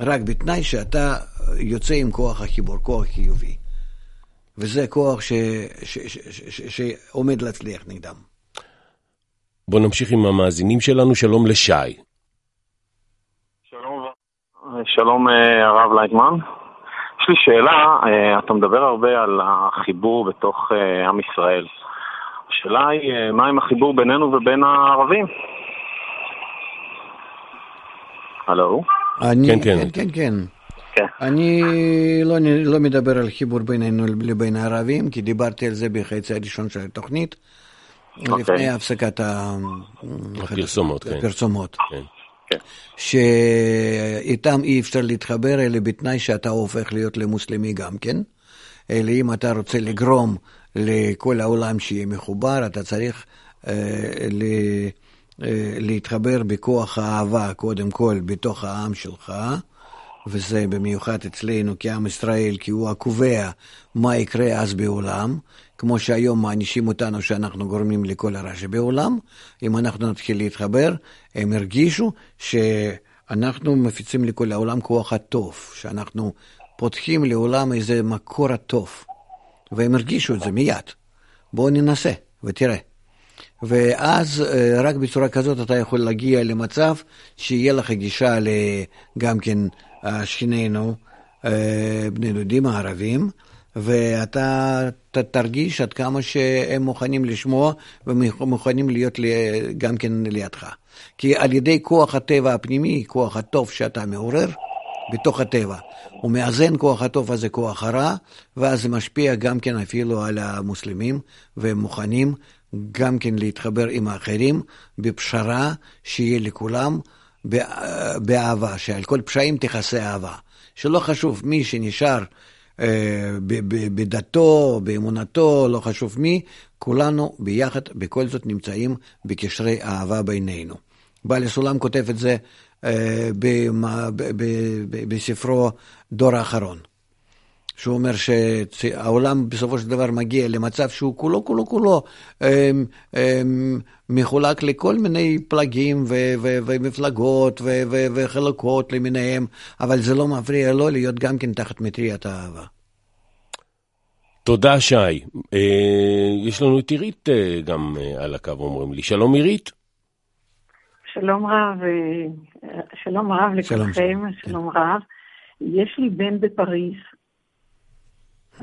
רק בתנאי שאתה יוצא עם כוח החיבור, כוח חיובי. וזה כוח ש, ש, ש, ש, ש, שעומד להצליח נגדם. בואו נמשיך עם המאזינים שלנו, שלום לשי. שלום, שלום אה, הרב לייטמן. יש לי שאלה, אה, אתה מדבר הרבה על החיבור בתוך אה, עם ישראל. השאלה היא, מה עם החיבור בינינו ובין הערבים? הלו? אני, כן, כן, כן, כן. כן. אני לא, לא מדבר על חיבור בינינו לבין הערבים, כי דיברתי על זה בחצי הראשון של התוכנית, okay. אוקיי. לפני הפסקת הפרסומות. כן. הפרסומות. כן. כן. שאיתם אי אפשר להתחבר, אלא בתנאי שאתה הופך להיות למוסלמי גם כן. אלא אם אתה רוצה לגרום לכל העולם שיהיה מחובר, אתה צריך אה, ל, אה, להתחבר בכוח האהבה, קודם כל, בתוך העם שלך. וזה במיוחד אצלנו כעם ישראל, כי הוא הקובע מה יקרה אז בעולם, כמו שהיום מענישים אותנו שאנחנו גורמים לכל הרע שבעולם, אם אנחנו נתחיל להתחבר, הם הרגישו שאנחנו מפיצים לכל העולם כוח הטוב, שאנחנו פותחים לעולם איזה מקור הטוב, והם הרגישו את זה מיד. בואו ננסה ותראה. ואז אה, רק בצורה כזאת אתה יכול להגיע למצב שיהיה לך גישה גם כן שכנינו, אה, בני דודים הערבים, ואתה תרגיש עד כמה שהם מוכנים לשמוע ומוכנים להיות גם כן לידך. כי על ידי כוח הטבע הפנימי, כוח הטוב שאתה מעורר בתוך הטבע, הוא מאזן כוח הטוב הזה כוח הרע, ואז זה משפיע גם כן אפילו על המוסלמים, והם מוכנים גם כן להתחבר עם האחרים בפשרה שיהיה לכולם באהבה, שעל כל פשעים תכסה אהבה. שלא חשוב מי שנשאר אה, בדתו, באמונתו, לא חשוב מי, כולנו ביחד בכל זאת נמצאים בקשרי אהבה בינינו. בעל הסולם כותב את זה אה, בספרו דור האחרון. שהוא אומר שהעולם בסופו של דבר מגיע למצב שהוא כולו כולו כולו אמ, אמ, מחולק לכל מיני פלגים ו- ו- ומפלגות ו- ו- וחלקות למיניהם, אבל זה לא מפריע לו להיות גם כן תחת מטריית האהבה. תודה, שי. אה, יש לנו את עירית אה, גם אה, על הקו, אומרים לי. שלום, עירית. שלום רב, אה, שלום רב לכולכם, שלום, שלום כן. רב. יש לי בן בפריז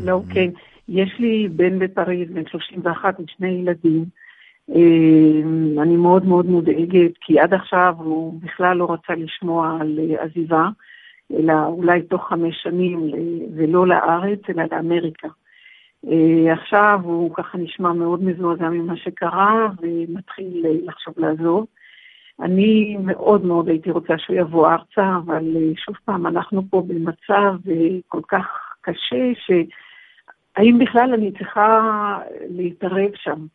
לא, כן. יש לי בן בפריז, בן 31 עם שני ילדים. אמ, אני מאוד מאוד מודאגת, כי עד עכשיו הוא בכלל לא רצה לשמוע על אה, עזיבה, אלא אולי תוך חמש שנים, ולא לארץ, אלא לאמריקה. אה, עכשיו הוא ככה נשמע מאוד מזועזע ממה שקרה, ומתחיל אה, לחשוב לעזוב. אני מאוד מאוד הייתי רוצה שהוא יבוא ארצה, אבל שוב פעם, אנחנו פה במצב כל כך קשה, ש... האם בכלל אני צריכה להתערב שם?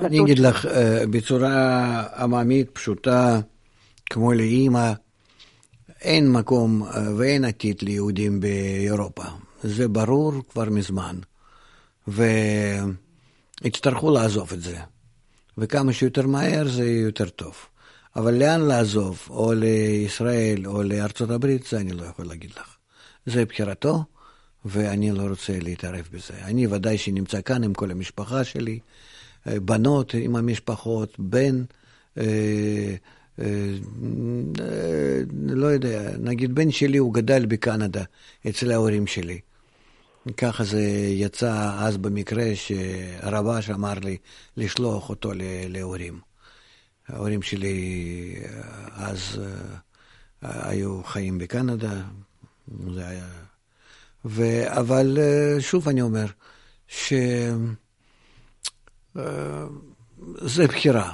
אני אגיד לך אה, בצורה עממית, פשוטה, כמו לאימא, אין מקום אה, ואין עתיד ליהודים באירופה. זה ברור כבר מזמן. ויצטרכו לעזוב את זה. וכמה שיותר מהר זה יותר טוב. אבל לאן לעזוב? או לישראל או לארצות הברית, זה אני לא יכול להגיד לך. זה בחירתו, ואני לא רוצה להתערב בזה. אני ודאי שנמצא כאן עם כל המשפחה שלי, אה, בנות עם המשפחות, בן, אה, אה, לא יודע, נגיד בן שלי הוא גדל בקנדה, אצל ההורים שלי. ככה זה יצא אז במקרה שהרבש אמר לי לשלוח אותו להורים. ההורים שלי אז היו חיים בקנדה, זה היה... ו... אבל אה, שוב אני אומר, שזה אה, בחירה.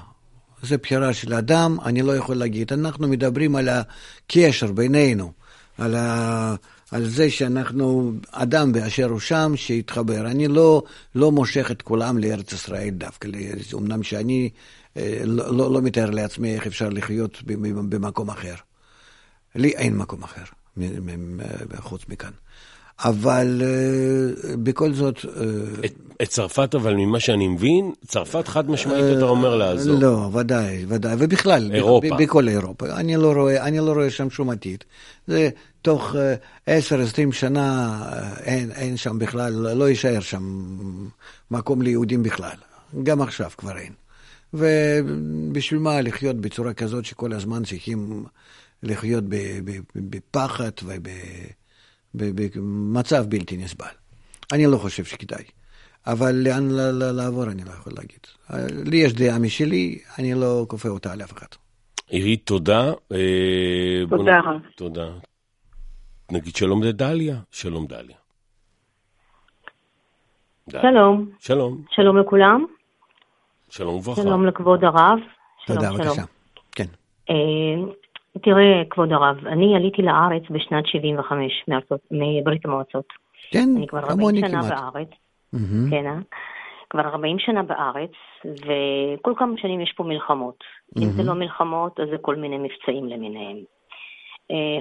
זה בחירה של אדם, אני לא יכול להגיד. אנחנו מדברים על הקשר בינינו, על, ה... על זה שאנחנו אדם באשר הוא שם, שיתחבר. אני לא, לא מושך את כולם לארץ ישראל דווקא, אמנם שאני אה, לא, לא, לא מתאר לעצמי איך אפשר לחיות במקום אחר. לי אין מקום אחר. חוץ מכאן. אבל uh, בכל זאת... Uh, את, את צרפת, אבל ממה שאני מבין, צרפת חד משמעית אתה אומר לעזור. לא, ודאי, ודאי, ובכלל, אירופה. ב, בכל אירופה. אני לא, רואה, אני לא רואה שם שום עתיד. זה תוך עשר, uh, עשרים שנה אין, אין שם בכלל, לא יישאר שם מקום ליהודים בכלל. גם עכשיו כבר אין. ובשביל מה לחיות בצורה כזאת שכל הזמן צריכים... לחיות בפחד ובמצב בלתי נסבל. אני לא חושב שכדאי. אבל לאן לעבור אני לא יכול להגיד. לי יש דעה משלי, אני לא כופה אותה על אף אחד. עירית, תודה. אה, תודה. תודה. נגיד שלום לדליה. שלום דליה. שלום. שלום. שלום לכולם. שלום וברכה. שלום לכבוד הרב. תודה, בבקשה. כן. אה, תראה, כבוד הרב, אני עליתי לארץ בשנת 75 מארצות, מברית המועצות. כן. אני כבר 40 שנה בארץ. Mm-hmm. כן, אה? כבר 40 שנה בארץ, וכל כמה שנים יש פה מלחמות. Mm-hmm. אם זה לא מלחמות, אז זה כל מיני מבצעים למיניהם.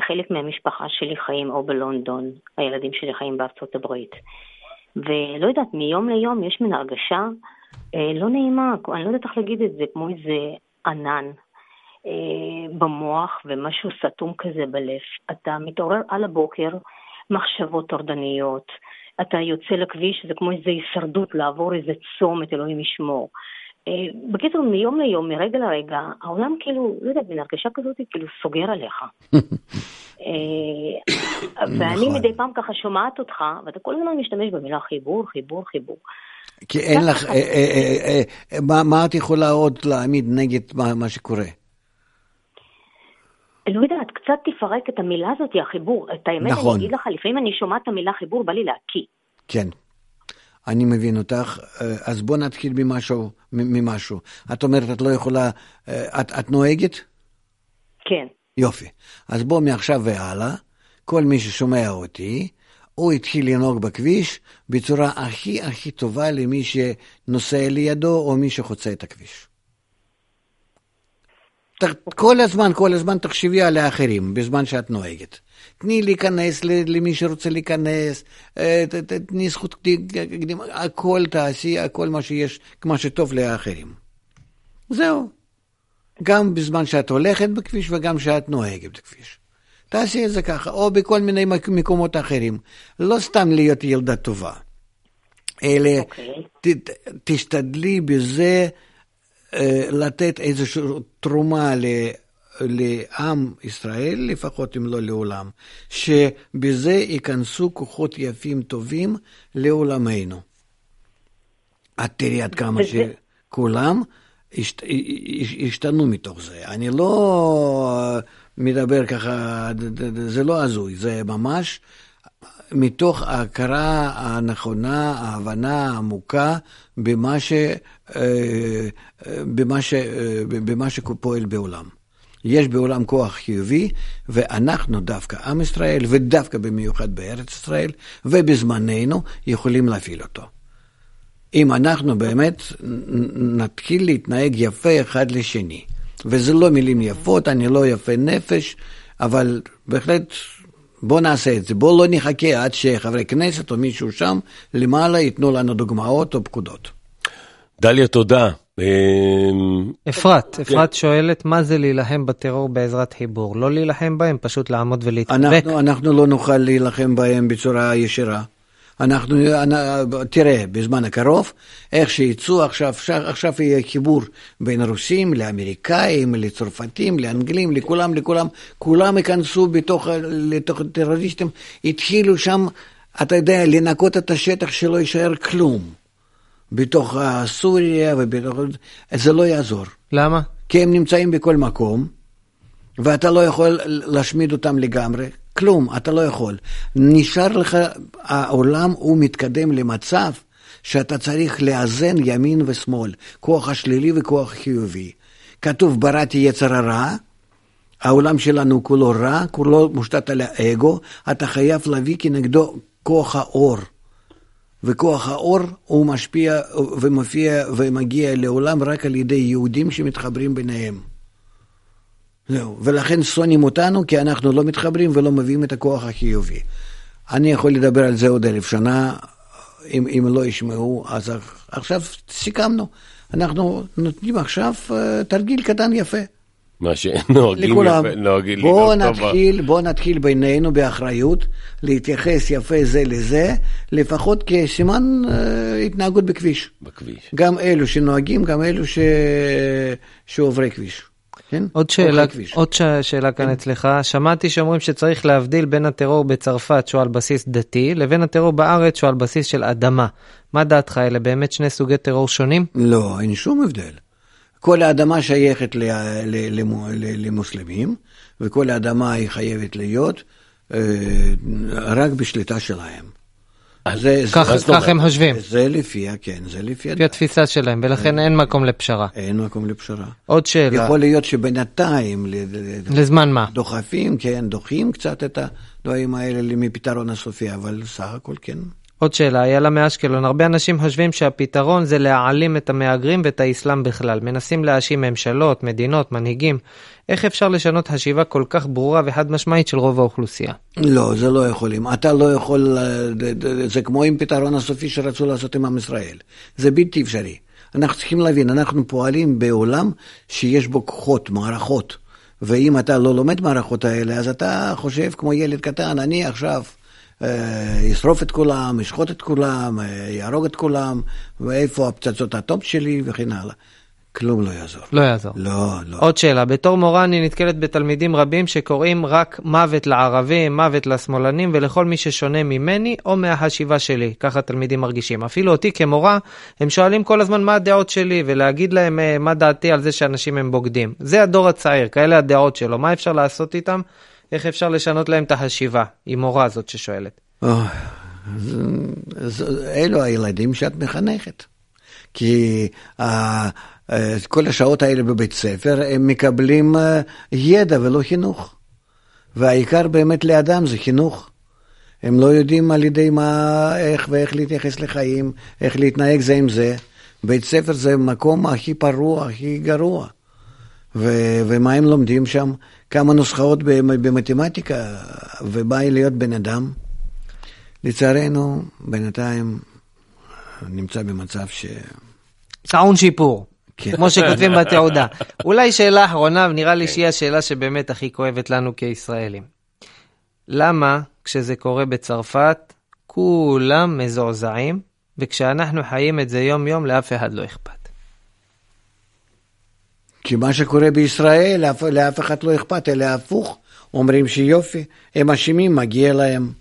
חלק מהמשפחה שלי חיים או בלונדון, הילדים שלי חיים בארצות הברית. ולא יודעת, מיום ליום יש מין הרגשה לא נעימה, אני לא יודעת איך להגיד את זה, כמו איזה ענן במוח ומשהו סתום כזה בלב. אתה מתעורר על הבוקר, מחשבות טורדניות, אתה יוצא לכביש, זה כמו איזו הישרדות לעבור איזה צומת, אלוהים ישמור. אה, בקיצור, מיום ליום, מרגע לרגע, העולם כאילו, לא יודעת, מן הרגשה כזאת, כאילו סוגר עליך. אה, ואני נכון. מדי פעם ככה שומעת אותך, ואתה כל הזמן משתמש במילה חיבור, חיבור, חיבור. כי אין לך, אה, מה את יכולה עוד להעמיד נגד מה שקורה? לא יודעת, קצת תפרק את המילה הזאת, החיבור. את האמת, נכון. אני אגיד לך, לפעמים אני שומעת את המילה חיבור, בא לי להקיא. כן. אני מבין אותך, אה, אז בוא נתחיל ממשהו, ממשהו. את אומרת, את לא יכולה, אה, את, את נוהגת? כן. יופי. אז בוא מעכשיו והלאה, כל מי ששומע אותי, הוא התחיל לנהוג בכביש בצורה הכי הכי טובה למי שנוסע לידו או מי שחוצה את הכביש. כל הזמן, כל הזמן תחשבי על האחרים בזמן שאת נוהגת. תני להיכנס למי שרוצה להיכנס, אה, תני זכות קדימה, הכל תעשי, הכל מה שיש, כמו שטוב לאחרים. זהו. גם בזמן שאת הולכת בכביש וגם כשאת נוהגת בכביש. תעשי את זה ככה, או בכל מיני מקומות אחרים. לא סתם להיות ילדה טובה, אלא okay. אוקיי. ת, תשתדלי בזה לתת איזושהי תרומה לעם ישראל, לפחות אם לא לעולם, שבזה ייכנסו כוחות יפים טובים לעולמנו. את תראי עד כמה שכולם השתנו מתוך זה. אני לא מדבר ככה, זה לא הזוי, זה ממש מתוך ההכרה הנכונה, ההבנה העמוקה במה, ש, אה, במה, ש, במה שפועל בעולם. יש בעולם כוח חיובי, ואנחנו דווקא, עם ישראל, ודווקא במיוחד בארץ ישראל, ובזמננו, יכולים להפעיל אותו. אם אנחנו באמת נתחיל להתנהג יפה אחד לשני. וזה לא מילים יפות, אני לא יפה נפש, אבל בהחלט בואו נעשה את זה. בואו לא נחכה עד שחברי כנסת או מישהו שם למעלה ייתנו לנו דוגמאות או פקודות. דליה, תודה. אמ, אפרת, אפרת שואלת מה זה להילחם בטרור בעזרת חיבור. לא להילחם בהם, פשוט לעמוד ולהתאבק. אנחנו לא נוכל להילחם בהם בצורה ישירה. אנחנו, תראה, בזמן הקרוב, איך שיצאו עכשיו, עכשיו יהיה חיבור בין הרוסים לאמריקאים, לצרפתים, לאנגלים, לכולם, לכולם, כולם ייכנסו בתוך, לתוך טרוריסטים, התחילו שם, אתה יודע, לנקות את השטח שלא יישאר כלום. בתוך סוריה ובתוך... זה לא יעזור. למה? כי הם נמצאים בכל מקום, ואתה לא יכול להשמיד אותם לגמרי. כלום, אתה לא יכול. נשאר לך, העולם הוא מתקדם למצב שאתה צריך לאזן ימין ושמאל, כוח השלילי וכוח חיובי. כתוב בראתי יצר הרע, העולם שלנו כולו רע, כולו מושתת על האגו, אתה חייב להביא כנגדו כוח האור. וכוח האור הוא משפיע ומופיע ומגיע לעולם רק על ידי יהודים שמתחברים ביניהם. זהו, ולכן שונאים אותנו כי אנחנו לא מתחברים ולא מביאים את הכוח החיובי. אני יכול לדבר על זה עוד אלף שנה, אם, אם לא ישמעו, אז עכשיו סיכמנו. אנחנו נותנים עכשיו uh, תרגיל קטן יפה. מה שנוהגים יפה, נוהגים בואו נתחיל, בואו נתחיל בינינו באחריות, להתייחס יפה זה לזה, לפחות כסימן uh, התנהגות בכביש. בכביש. גם אלו שנוהגים, גם אלו ש... שעוברי כביש. כן? עוד שאלה, עוד שאלה כאן כן. אצלך, שמעתי שאומרים שצריך להבדיל בין הטרור בצרפת שהוא על בסיס דתי, לבין הטרור בארץ שהוא על בסיס של אדמה. מה דעתך, אלה באמת שני סוגי טרור שונים? לא, אין שום הבדל. כל האדמה שייכת למוסלמים, וכל האדמה היא חייבת להיות אה, רק בשליטה שלהם. זה, כך, הם חושבים. זה לפי, כן, זה לפי... לפי התפיסה שלהם, ולכן אין מקום לפשרה. אין מקום לפשרה. עוד שאלה. יכול להיות שבינתיים... לזמן מה? דוחפים, כן, דוחים קצת את הדברים האלה מפתרון הסופי, אבל סך הכל כן. עוד שאלה, איילה מאשקלון, הרבה אנשים חושבים שהפתרון זה להעלים את המהגרים ואת האסלאם בכלל. מנסים להאשים ממשלות, מדינות, מנהיגים. איך אפשר לשנות חשיבה כל כך ברורה וחד משמעית של רוב האוכלוסייה? לא, זה לא יכולים. אתה לא יכול, זה כמו עם פתרון הסופי שרצו לעשות עם עם ישראל. זה בלתי אפשרי. אנחנו צריכים להבין, אנחנו פועלים בעולם שיש בו כוחות, מערכות. ואם אתה לא לומד מערכות האלה, אז אתה חושב כמו ילד קטן, אני עכשיו... אה, ישרוף את כולם, ישחוט את כולם, אה, יהרוג את כולם, ואיפה הפצצות הטופ שלי וכן הלאה. כלום לא יעזור. לא יעזור. לא, לא. עוד שאלה, בתור מורה אני נתקלת בתלמידים רבים שקוראים רק מוות לערבים, מוות לשמאלנים ולכל מי ששונה ממני או מהחשיבה שלי, ככה תלמידים מרגישים. אפילו אותי כמורה, הם שואלים כל הזמן מה הדעות שלי ולהגיד להם אה, מה דעתי על זה שאנשים הם בוגדים. זה הדור הצעיר, כאלה הדעות שלו, מה אפשר לעשות איתם? איך אפשר לשנות להם את החשיבה, היא מורה הזאת ששואלת. אלו הילדים שאת מחנכת. כי כל השעות האלה בבית ספר, הם מקבלים ידע ולא חינוך. והעיקר באמת לאדם זה חינוך. הם לא יודעים על ידי מה, איך ואיך להתייחס לחיים, איך להתנהג זה עם זה. בית ספר זה מקום הכי פרוע, הכי גרוע. ו- ומה הם לומדים שם? כמה נוסחאות במתמטיקה, ובא להיות בן אדם. לצערנו, בינתיים נמצא במצב ש... טעון שיפור. כן. כמו שכותבים בתעודה. אולי שאלה אחרונה, ונראה לי כן. שהיא השאלה שבאמת הכי כואבת לנו כישראלים. למה כשזה קורה בצרפת, כולם מזועזעים, וכשאנחנו חיים את זה יום-יום, לאף אחד לא אכפת? כי מה שקורה בישראל, לאף, לאף אחד לא אכפת, אלא הפוך, אומרים שיופי, הם אשמים, מגיע להם.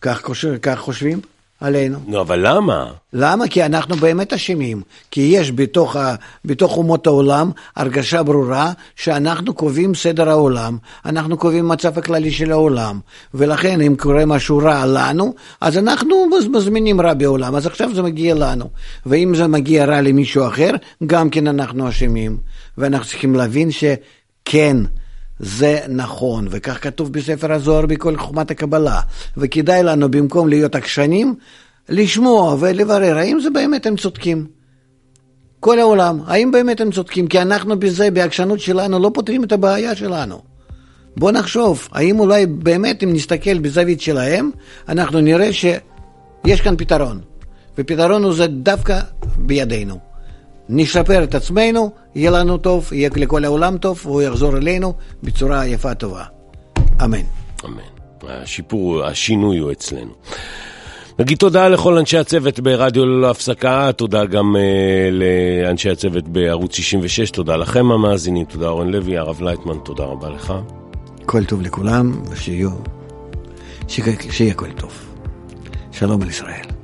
כך, כך חושבים עלינו. נו, אבל למה? למה? כי אנחנו באמת אשמים. כי יש בתוך, ה, בתוך אומות העולם הרגשה ברורה שאנחנו קובעים סדר העולם, אנחנו קובעים מצב הכללי של העולם, ולכן אם קורה משהו רע לנו, אז אנחנו מזמינים רע בעולם, אז עכשיו זה מגיע לנו. ואם זה מגיע רע למישהו אחר, גם כן אנחנו אשמים. ואנחנו צריכים להבין שכן, זה נכון, וכך כתוב בספר הזוהר בכל חוכמת הקבלה, וכדאי לנו במקום להיות עקשנים, לשמוע ולברר האם זה באמת הם צודקים. כל העולם, האם באמת הם צודקים? כי אנחנו בזה, בעקשנות שלנו, לא פותרים את הבעיה שלנו. בוא נחשוב, האם אולי באמת אם נסתכל בזווית שלהם, אנחנו נראה שיש כאן פתרון. ופתרון הוא זה דווקא בידינו. נשפר את עצמנו, יהיה לנו טוב, יהיה לכל העולם טוב, והוא יחזור אלינו בצורה יפה טובה. אמן. אמן. השיפור, השינוי הוא אצלנו. נגיד תודה לכל אנשי הצוות ברדיו ללא הפסקה, תודה גם uh, לאנשי הצוות בערוץ 66, תודה לכם המאזינים, תודה אורן לוי, הרב לייטמן, תודה רבה לך. כל טוב לכולם, ושיהיה כל טוב. שלום על ישראל.